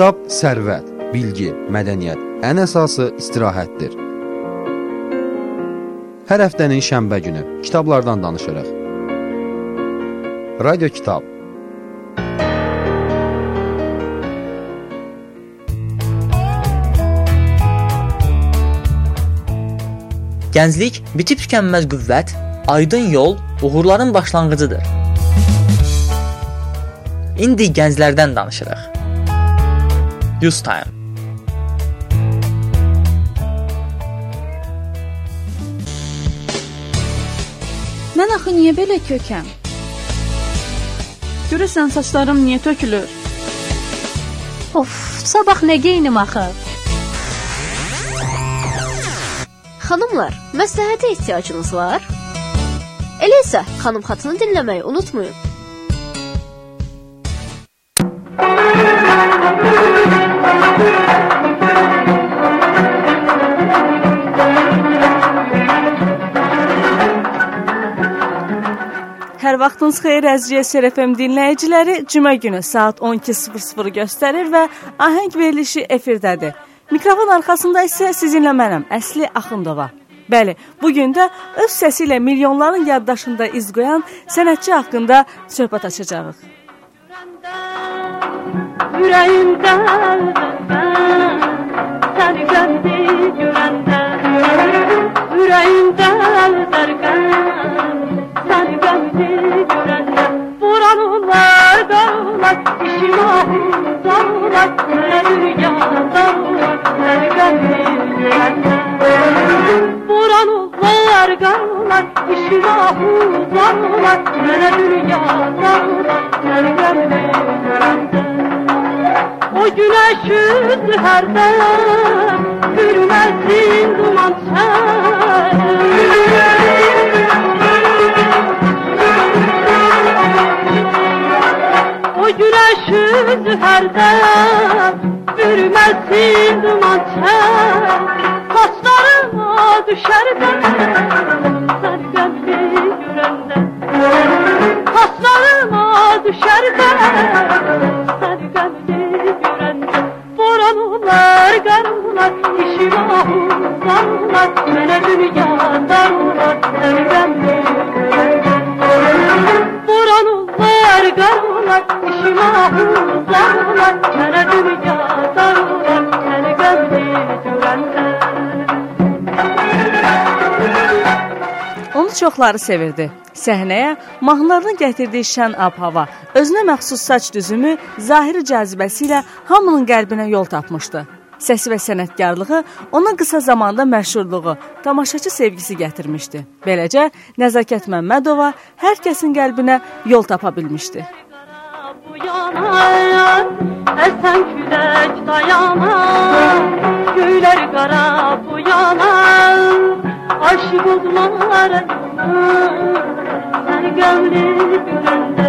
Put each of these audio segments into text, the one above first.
Kitab sərvət, bilgi, mədəniyyət, ən əsası istirahətdir. Hər həftənin şənbə günü kitablardan danışırıq. Radio Kitab Gənclik bitib tükənməz qüvvət, aydın yol, uğurların başlanğıcıdır. İndi gənclərdən danışırıq. Youth Time. Mən axı niyə belə kökəm? Görəsən saçlarım niyə tökülür? Of, sabah nə geyinim axı? Xanımlar, məsləhətə ehtiyacınız var? Elə isə xanım xatını dinləməyi unutmayın. Vaxtınız xeyir əziz SRFM dinləyiciləri. Cümə günü saat 12:00 göstərir və ahəng verilişi efirdədir. Mikrofon arxasında isə sizinlə mənəm, Əsli Axundova. Bəli, bu gün də öz səsi ilə milyonların yaddaşında iz qoyan sənətçi haqqında söhbət açacağıq. Ürəyimdə səni gördü görəndə Ürəyimdə zərqən dağlar, işim ahuzanlar Mənə Güneş züherde Bürmesin duman çer Saçlarıma düşer de Sen geldi görende Saçlarıma düşer de Sen geldi görende Boran olar gar olar İşim Mene dünyadan olar Sen geldi görende Boran olar Darlar, səni gönlü görenden Boranlar, qarlar, işim ahuzanlar Mənə dünya darlar, səni gönlü görenden Onu çoxları sevirdi. Səhnəyə mahnılarının gətirdiyi şən ab-hava, özünə məxsus saç düzümü, zahiri cazibəsi ilə hamının qəlbinə yol tapmışdı. Səsi və sənətkarlığı ona qısa zamanda məşhurluğu, tamaşaçı sevgisi gətirmişdi. Beləcə Nəzakət Məmmədova hər kəsin qəlbinə yol tapa bilmişdi. Bu yana, əsən külək dayana, göylər qara bu yana, aşık oldular Səni qəmli görəndə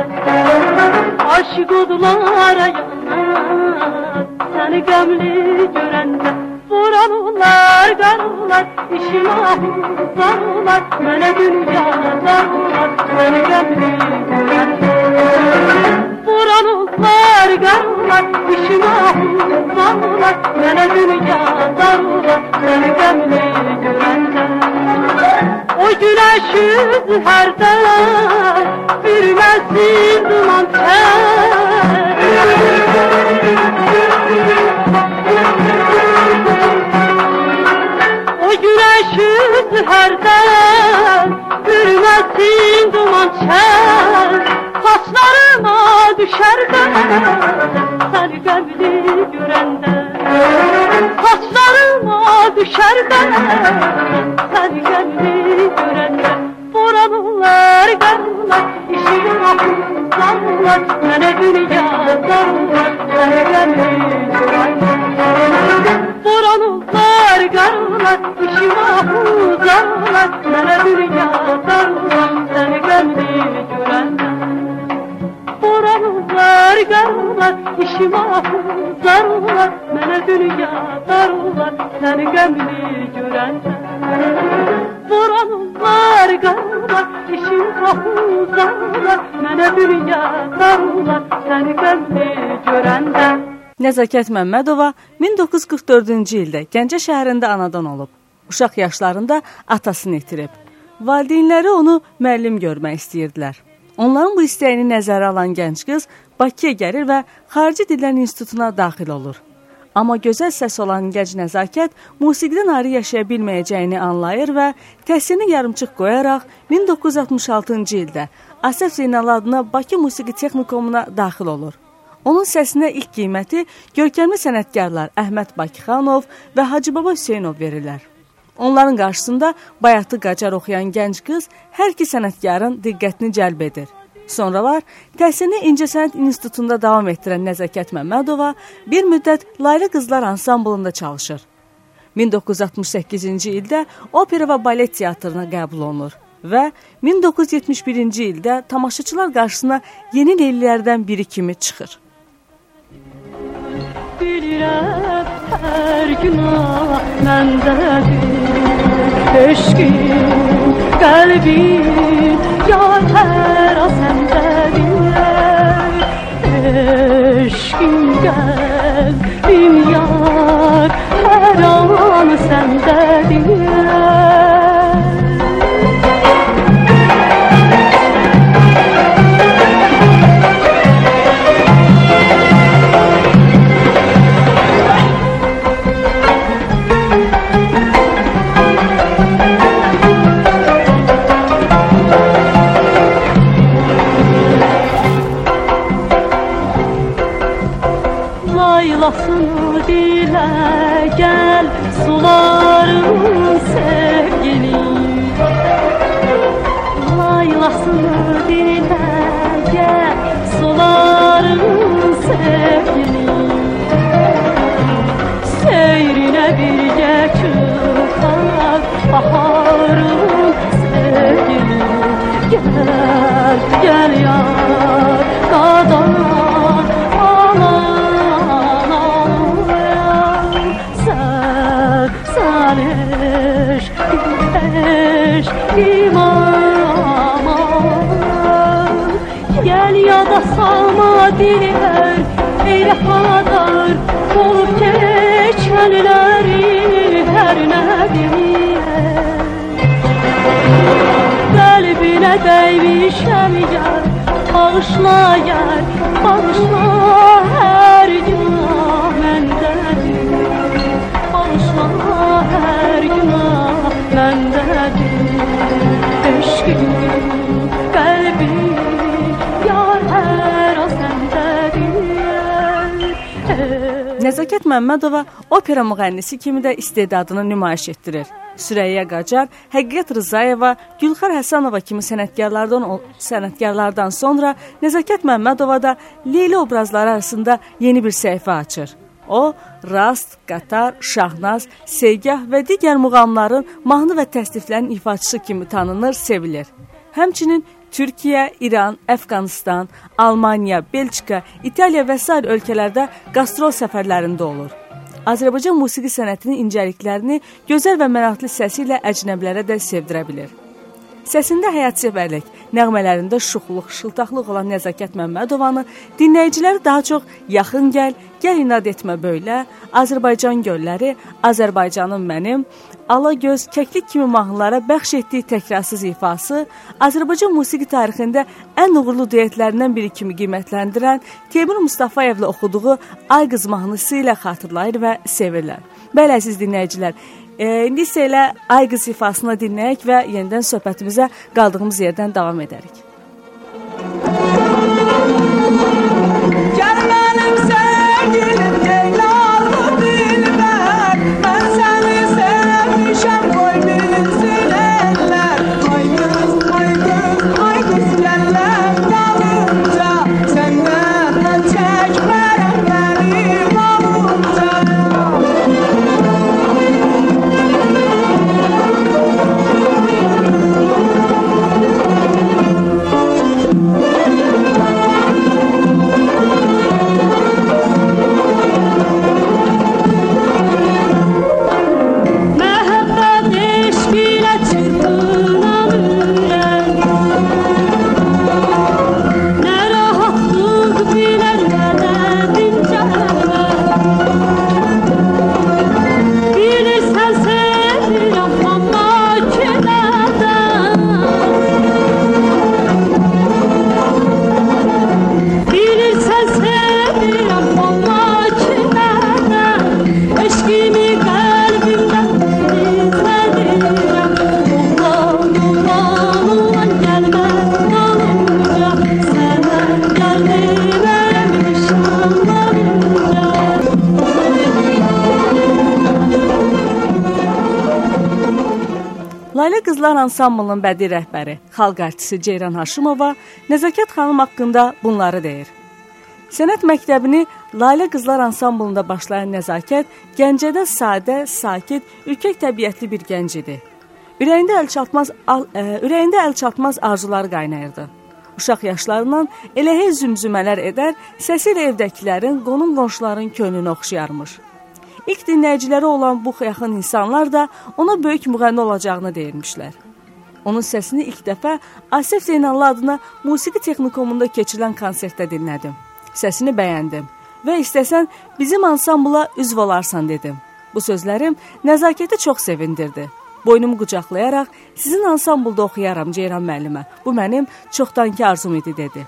Aşık oldular yana Səni qəmli görəndə Vuranlar, qarlar, işim ahuzarlar Mənə dünya darlar, səni qəmli görəndə Vuranlar, qarlar, işim ahuzarlar Mənə dünya darlar, səni qəmli görəndə O güneş yüzü herden Sürmesin duman O güneş yüzü herden düşerden Sarı gövde görenden Saçlarıma düşerden Sarı gövde görenden Buralılar garlar işini akıllarlar Sana dünya darlar Sarı gövde görenden işim ahuzanlar Mənə dünya darlar, səni gönlü görende Boranlar qarlar, işim ahuzanlar Mənə dünya darlar, səni gönlü görəndə Nəzakət Məmmədova 1944-cü ildə Gəncə şəhərində anadan olub. Uşaq yaşlarında atasını itirib. Valideynləri onu müəllim görmək istəyirdilər. Onların bu istəyini nəzərə alan gənc qız Bakıya gəlir və Xarici Dillər İnstitutuna daxil olur. Amma gözəl səs olan gənc nəzakət musiqidən ayrı yaşaya bilməyəcəyini anlayır və təhsilini yarımçıq qoyaraq 1966-cı ildə Asəf Zeynal adına Bakı Musiqi Texnikumuna daxil olur. Onun səsinə ilk qiyməti görkəmli sənətkarlar Əhməd Bakıxanov və Hacıbaba Hüseynov verirlər. Onların qarşısında bayatı qacar oxuyan gənc qız hər iki sənətkarın diqqətini cəlb edir. Sonralar təhsilini İncəsənət İnstitutunda davam etdirən Nəzakət Məmmədova bir müddət Layla Qızlar ansamblında çalışır. 1968-ci ildə opera və balet teatrına qəbul olunur və 1971-ci ildə tamaşaçılar qarşısına yeni leylilərdən biri kimi çıxır. Bilirəm hər günah məndədir Eşqim, qəlbim, yar hər an səndədir Eşqim, qəlbim, Gel yar kadar aman olmayan Sen, sen eş, eş Gel ya da salma dili ver Eyle kadar olup her ne bilir Bağışla yar, bağışla hər günah məndədir Bağışla hər günah məndədir Eşqim, qəlbim, yar hər an səndədir Nəzakət Məmmədova opera müğənnisi kimi də istedadını nümayiş etdirir. Sürəyyə Qacar, Həqiqət Rzayeva, Gülxar Həsənova kimi sənətkarlardan sənətkarlardan sonra Nəzakət Məmmədova da Leyli obrazları arasında yeni bir səhifə açır. O, Rast, Qatar, Şahnaz, Seygah və digər muğamların mahnı və təsniflərin ifaçısı kimi tanınır, sevilir. Həmçinin Türkiyə, İran, Əfqanistan, Almaniya, Belçika, İtaliya və sair ölkələrdə qastrol səfərlərində olur. Azərbaycan musiqi sənətinin incəliklərini gözəl və mənalı səsi ilə əcnəbilərə də sevdirə bilir. Səsində həyatsevərlik, nəğmələrində şuxluq, şıltaqlıq olan Nəzakət Məmmədovanı dinləyiciləri daha çox Yaxın gəl, Gəl inad etmə böylə, Azərbaycan gölləri, Azərbaycanım mənim, Alagöz, Kəklik kimi mahnılara bəxş etdiyi təkrarsız ifası Azərbaycan musiqi tarixində ən uğurlu duetlərindən biri kimi qiymətləndirən Teymur Mustafayevlə oxuduğu Ay qız mahnısı ilə xatırlayır və sevirlər. Bəli, əziz dinləyicilər, e, indi isə elə Ay qız ifasını dinləyək və yenidən söhbətimizə qaldığımız yerdən davam edərik. Ansamblının bədii rəhbəri, xalq artisti Ceyran Haşimova Nəzakət xanım haqqında bunları deyir. Sənət məktəbini Lalə Qızlar ansamblında başlayan Nəzakət Gəncədə sadə, sakit, ürkək təbiətli bir gənc idi. Ürəyində əl çatmaz al, ə, ürəyində əl çatmaz arzuları qaynayırdı. Uşaq yaşlarından elə hey zümzümələr edər, səsi ilə evdəkilərin, qonum-qonşuların könlünü oxşayarmış. İlk dinləyiciləri olan bu yaxın insanlar da ona böyük müğənni olacağını deyirmişlər. Onun səsini ilk dəfə Asif Zeynallı adına musiqi texnikumunda keçirilən konsertdə dinlədim. Səsini bəyəndim və istəsən bizim ansambla üzv olarsan dedim. Bu sözlərim nəzakəti çox sevindirdi. Boynumu qucaqlayaraq sizin ansamblda oxuyaram Ceyran müəllimə. Bu mənim çoxdankı arzum idi dedi.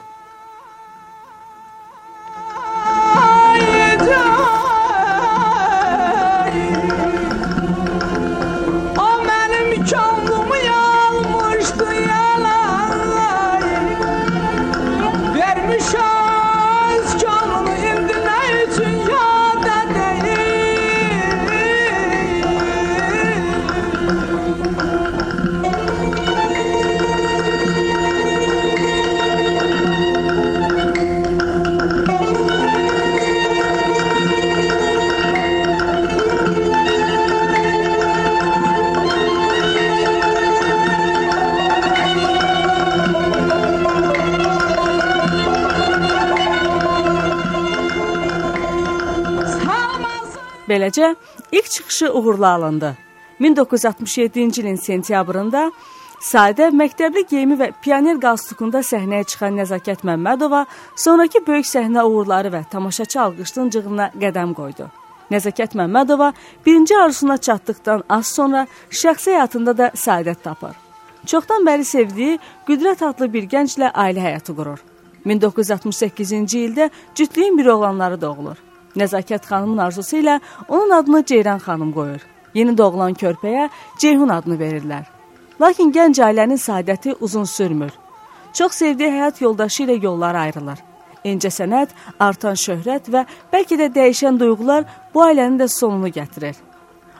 Beləcə ilk çıxışı uğurla alındı. 1967-ci ilin sentyabrında sadə məktəbli geyimi və pioner qalstukunda səhnəyə çıxan Nəzakət Məmmədova sonrakı böyük səhnə uğurları və tamaşaçı alqışının cığına qədəm qoydu. Nəzakət Məmmədova birinci arzusuna çatdıqdan az sonra şəxsi həyatında da səadət tapır. Çoxdan bəri sevdiyi Qüdrət adlı bir gənclə ailə həyatı qurur. 1968-ci ildə cütlüyün bir oğlanları doğulur. Nəzakət xanımın arzusu ilə onun adını Ceyran xanım qoyur. Yeni doğulan körpəyə Ceyhun adını verirlər. Lakin gənc ailənin saadəti uzun sürmür. Çox sevdiyi həyat yoldaşı ilə yolları ayrılır. İncə sənət, artan şöhrət və bəlkə də dəyişən duyğular bu ailənin də sonunu gətirir.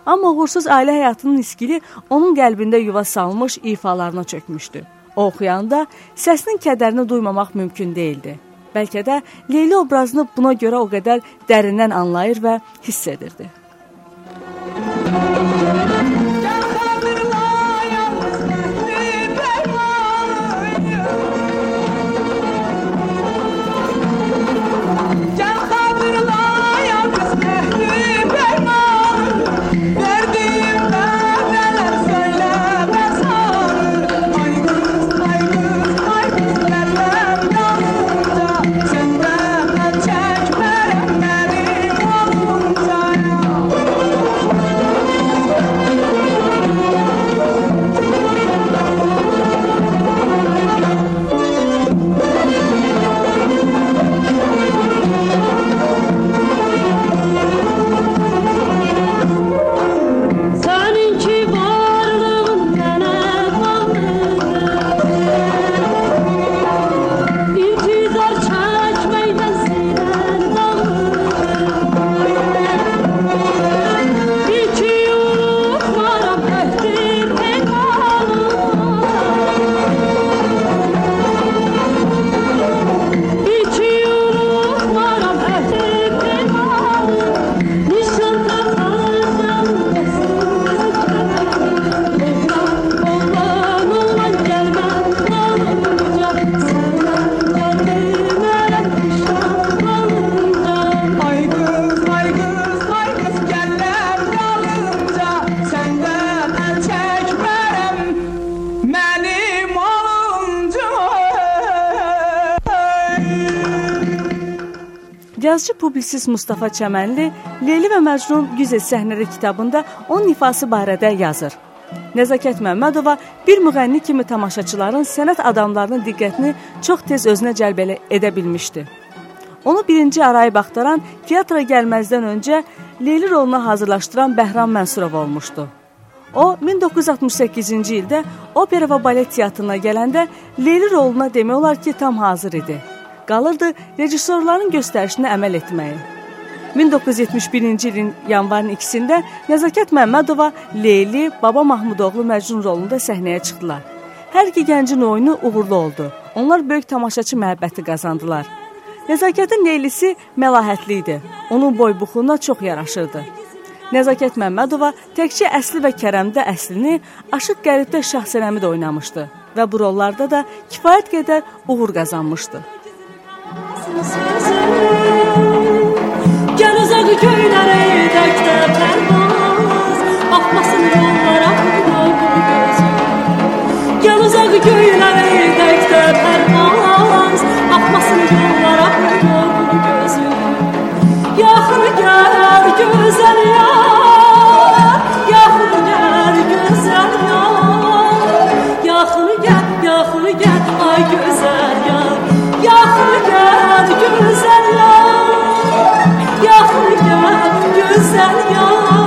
Amma uğursuz ailə həyatının iskili onun qəlbində yuva salmış ifalarına çökmüşdü. O oxuyanda səsinin kədərini duymamaq mümkün değildi. Bəlkə də Leyli obrazını buna görə o qədər dərindən anlayır və hiss edirdi. Gel Yazıcı publisist Mustafa Çəmənli Leyli və Məcnun Güzel səhnədə kitabında onun ifası barədə yazır. Nəzakət Məmmədova bir müğənni kimi tamaşaçıların sənət adamlarının diqqətini çox tez özünə cəlb edə bilmişdi. Onu birinci arayı baxdıran teatra gəlməzdən öncə Leyli roluna hazırlaşdıran Bəhram Mənsurov olmuşdu. O 1968-ci ildə opera və balet teatrına gələndə Leyli roluna demək olar ki, tam hazır idi. Qalırdı rejissorların göstərişinə əməl etməyi. 1971-ci ilin yanvarın 2-sində Nəzakət Məmmədova Leyli, Baba Mahmudoğlu Məcnun rolunda səhnəyə çıxdılar. Hər iki gəncin oyunu uğurlu oldu. Onlar böyük tamaşaçı məhəbbəti qazandılar. Nəzakətin Leylisi məlahətli idi. Onun boy-buxununa çox yaraşırdı. Nəzakət Məmmədova təkcə Əsli və Kərəmdə əslini, Aşıq Qəribdə Şahsənəmi də oynamışdı və bu rollarda da kifayət qədər uğur qazanmışdı. Güzel güzel yar Yaxın gel güzel yar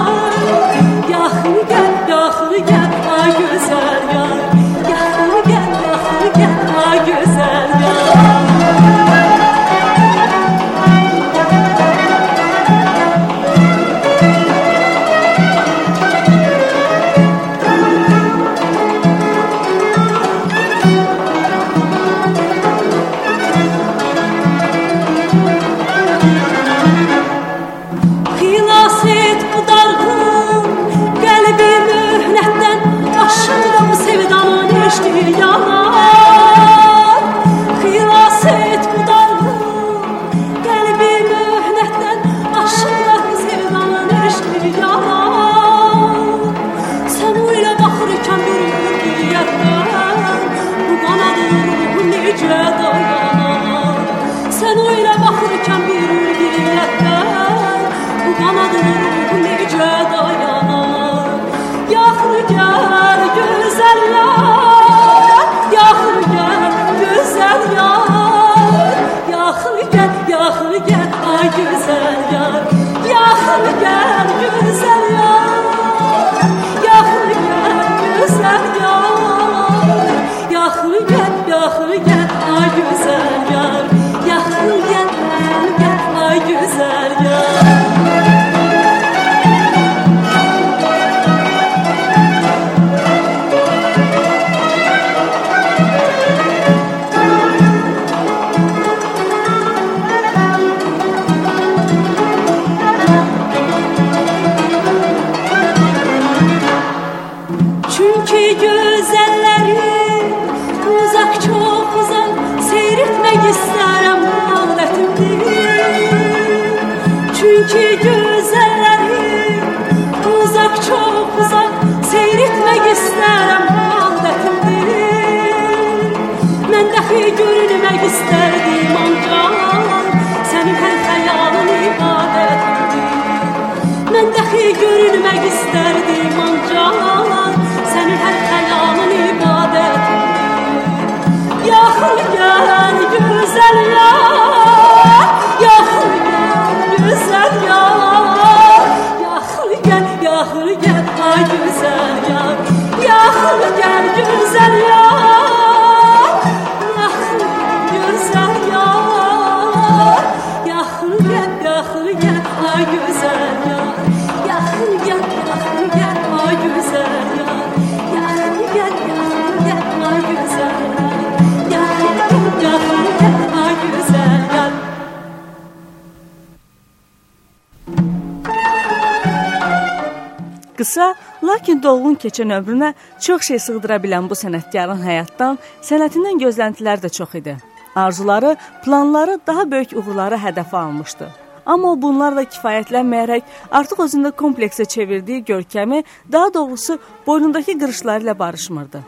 Qısa, lakin dolğun keçən ömrünə çox şey sığdıra bilən bu sənətkarın həyatdan, sənətindən gözləntilər də çox idi. Arzuları, planları daha böyük uğurları hədəfə almışdı. Amma bunlarla kifayətlənməyərək artıq özündə kompleksə çevirdiyi görkəmi, daha doğrusu boynundakı qırışları ilə barışmırdı.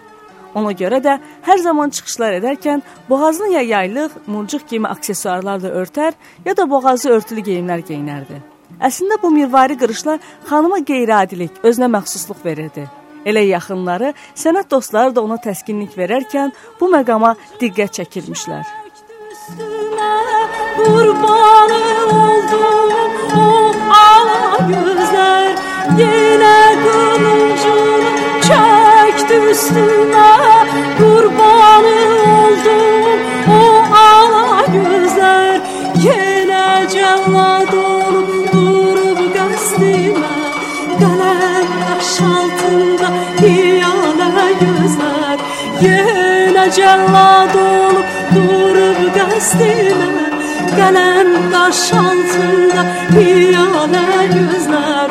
Ona görə də hər zaman çıxışlar edərkən boğazını ya yaylıq, murcuq kimi aksesuarlarla örtər, ya da boğazı örtülü geyimlər geyinərdi. Əslində bu mirvari qırışlar xanıma qeyri-adilik, özünə məxsusluq verirdi. Elə yaxınları, sənət dostları da ona təskinlik verərkən bu məqama diqqət çəkirmişlər. Üstüne kurbanı oldum o ala gözler Yine kılıncını çekti üstüme Kurbanı altında hiyale gözler Yine cellad olup durur gazdime Gelen taş altında hiyale gözler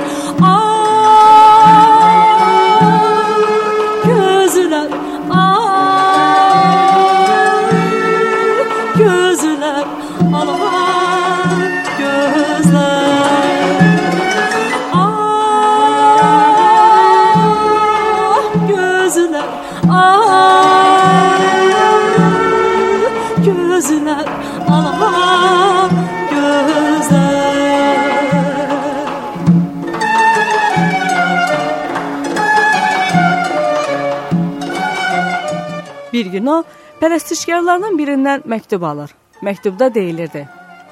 Bir gün o pərəstişkarlarının birindən məktub alır. Məktubda deyilirdi: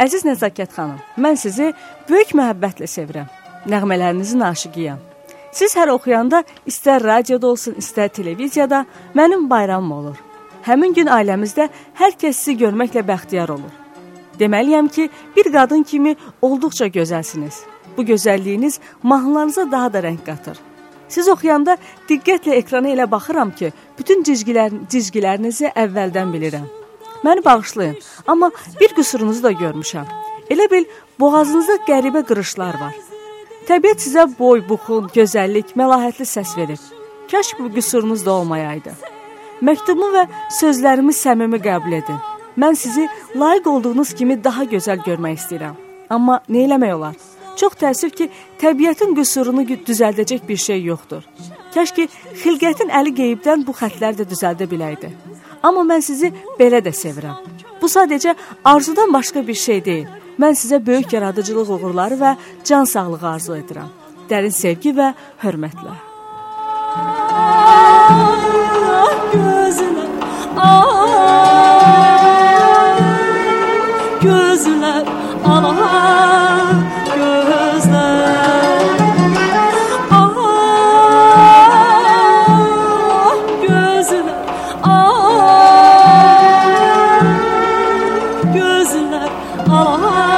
Əziz Nəzakət xanım, mən sizi böyük məhəbbətlə sevirəm. Nəğmələrinizin aşiqiyəm. Siz hər oxuyanda istər radioda olsun, istər televiziyada mənim bayramım olur. Həmin gün ailəmizdə hər kəs sizi görməklə bəxtiyar olur. Deməliyəm ki, bir qadın kimi olduqca gözəlsiniz. Bu gözəlliyiniz mahnılarınıza daha da rəng qatır. Siz oxuyanda diqqətlə ekrana elə baxıram ki, bütün cizgilər, cizgilərinizi əvvəldən bilirəm. Məni bağışlayın, amma bir qüsurunuzu da görmüşəm. Elə bil boğazınızda qəribə qırışlar var. Təbiət sizə boy, buxun, gözəllik, məlahətli səs verir. Kaş bu qüsurunuz da olmayaydı. Məktubumu və sözlərimi səmimi qəbul edin. Mən sizi layiq olduğunuz kimi daha gözəl görmək istəyirəm. Amma nə eləmək olar? Çox təəssüf ki, təbiətin qüsurunu düzəldəcək bir şey yoxdur. Kəş ki, xilqətin əli qeybdən bu xətləri də düzəldə biləydi. Amma mən sizi belə də sevirəm. Bu sadəcə arzudan başqa bir şey deyil. Mən sizə böyük yaradıcılıq uğurları və can sağlığı arzu edirəm. Dərin sevgi və hörmətlə. Ah gözler Ah gözler Ah 啊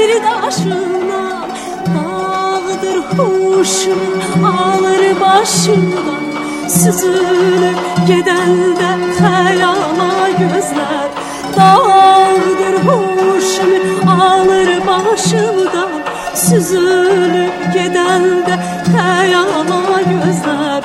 sırdaşına Dağdır huşum alır başından Süzülüp gedende hayala gözler. Dağdır huşum alır başından Süzülüp gedende hayala gözler.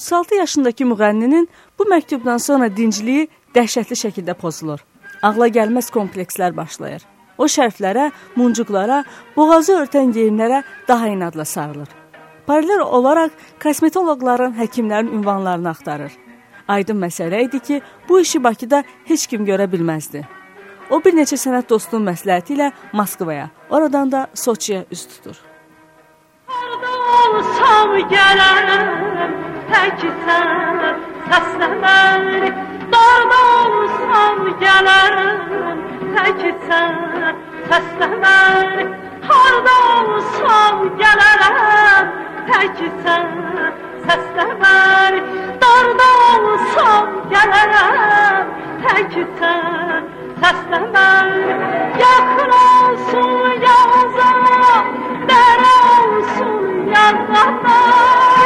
36 yaşındakı müğənninin bu məktubdan sonra dincliyi dəhşətli şəkildə pozulur. ağla gəlməz komplekslər başlayır. O şərflərə, muncuqlara, boğazı örtən geyimlərə daha inadla sarılır. Paralel olaraq kosmetoloqların, həkimlərin ünvanlarını axtarır. Aydın məsələ idi ki, bu işi Bakıda heç kim görə bilməzdi. O bir neçə sənət dostunun məsləhəti ilə Moskvaya, oradan da Soçiyə üz tutur. Harda olsam gələrəm her kitap seslenir Darda olsam gelirim her kitap seslenir Harda olsam gelirim her kitap seslenir Darda olsam gelirim her kitap seslenir Yakın olsun yaza, dere olsun yanana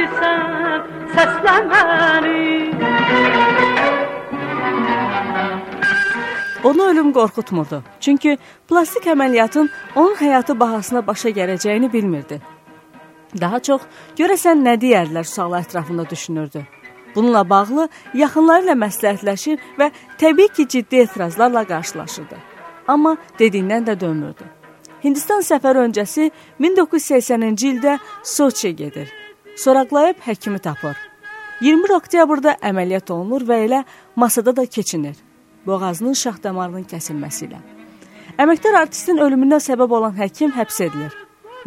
Bəlkə sən səsləməni Onu ölüm qorxutmurdu. Çünki plastik əməliyyatın onun həyatı bahasına başa gələcəyini bilmirdi. Daha çox görəsən nə deyərlər sualı ətrafında düşünürdü. Bununla bağlı yaxınları ilə məsləhətləşir və təbii ki, ciddi etirazlarla qarşılaşırdı. Amma dediyindən də dönmürdü. Hindistan səfəri öncəsi 1980-ci ildə Soçiyə gedir. Soraqlayıb həkimi tapır. 21 oktyabrda əməliyyat olunur və elə masada da keçinir. Boğazının şax damarının kəsilməsi ilə. Əməkdar artistin ölümünə səbəb olan həkim həbs edilir.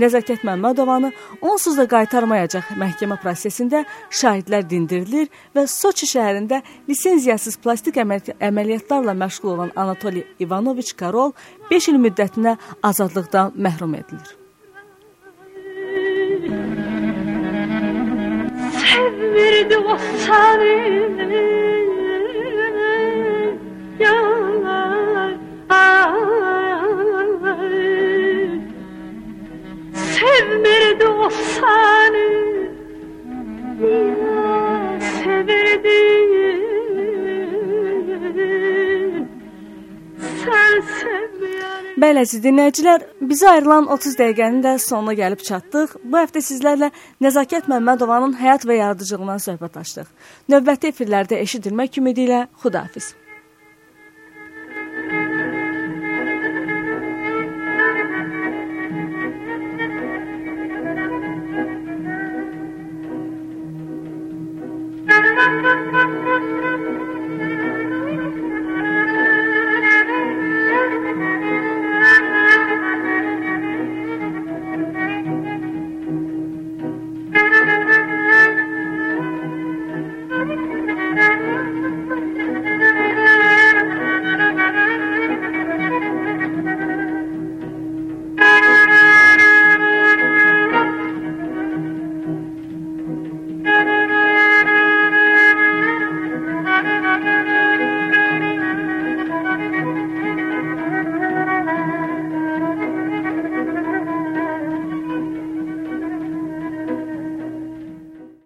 Nəzakət Məmmədovanı onsuz da qaytarmayacaq məhkəmə prosesində şahidlər dindirilir və Soçi şəhərində lisenziyasız plastik əməl əməliyyatlarla məşğul olan Anatoli Ivanoviç Karol 5 il müddətinə azadlıqdan məhrum edilir. Sevmirdi o səni Yalan ay. Sevmirdi o səni Ya sevirdi. Sən sevməyəni Bəli, əziz dinləyicilər, bizə ayrılan 30 dəqiqənin də sonuna gəlib çatdıq. Bu həftə sizlərlə Nəzakət Məmmədovanın həyat və yaradıcılığından söhbət açdıq. Növbəti efirlərdə eşidilmək ümidi ilə Xudahafiz.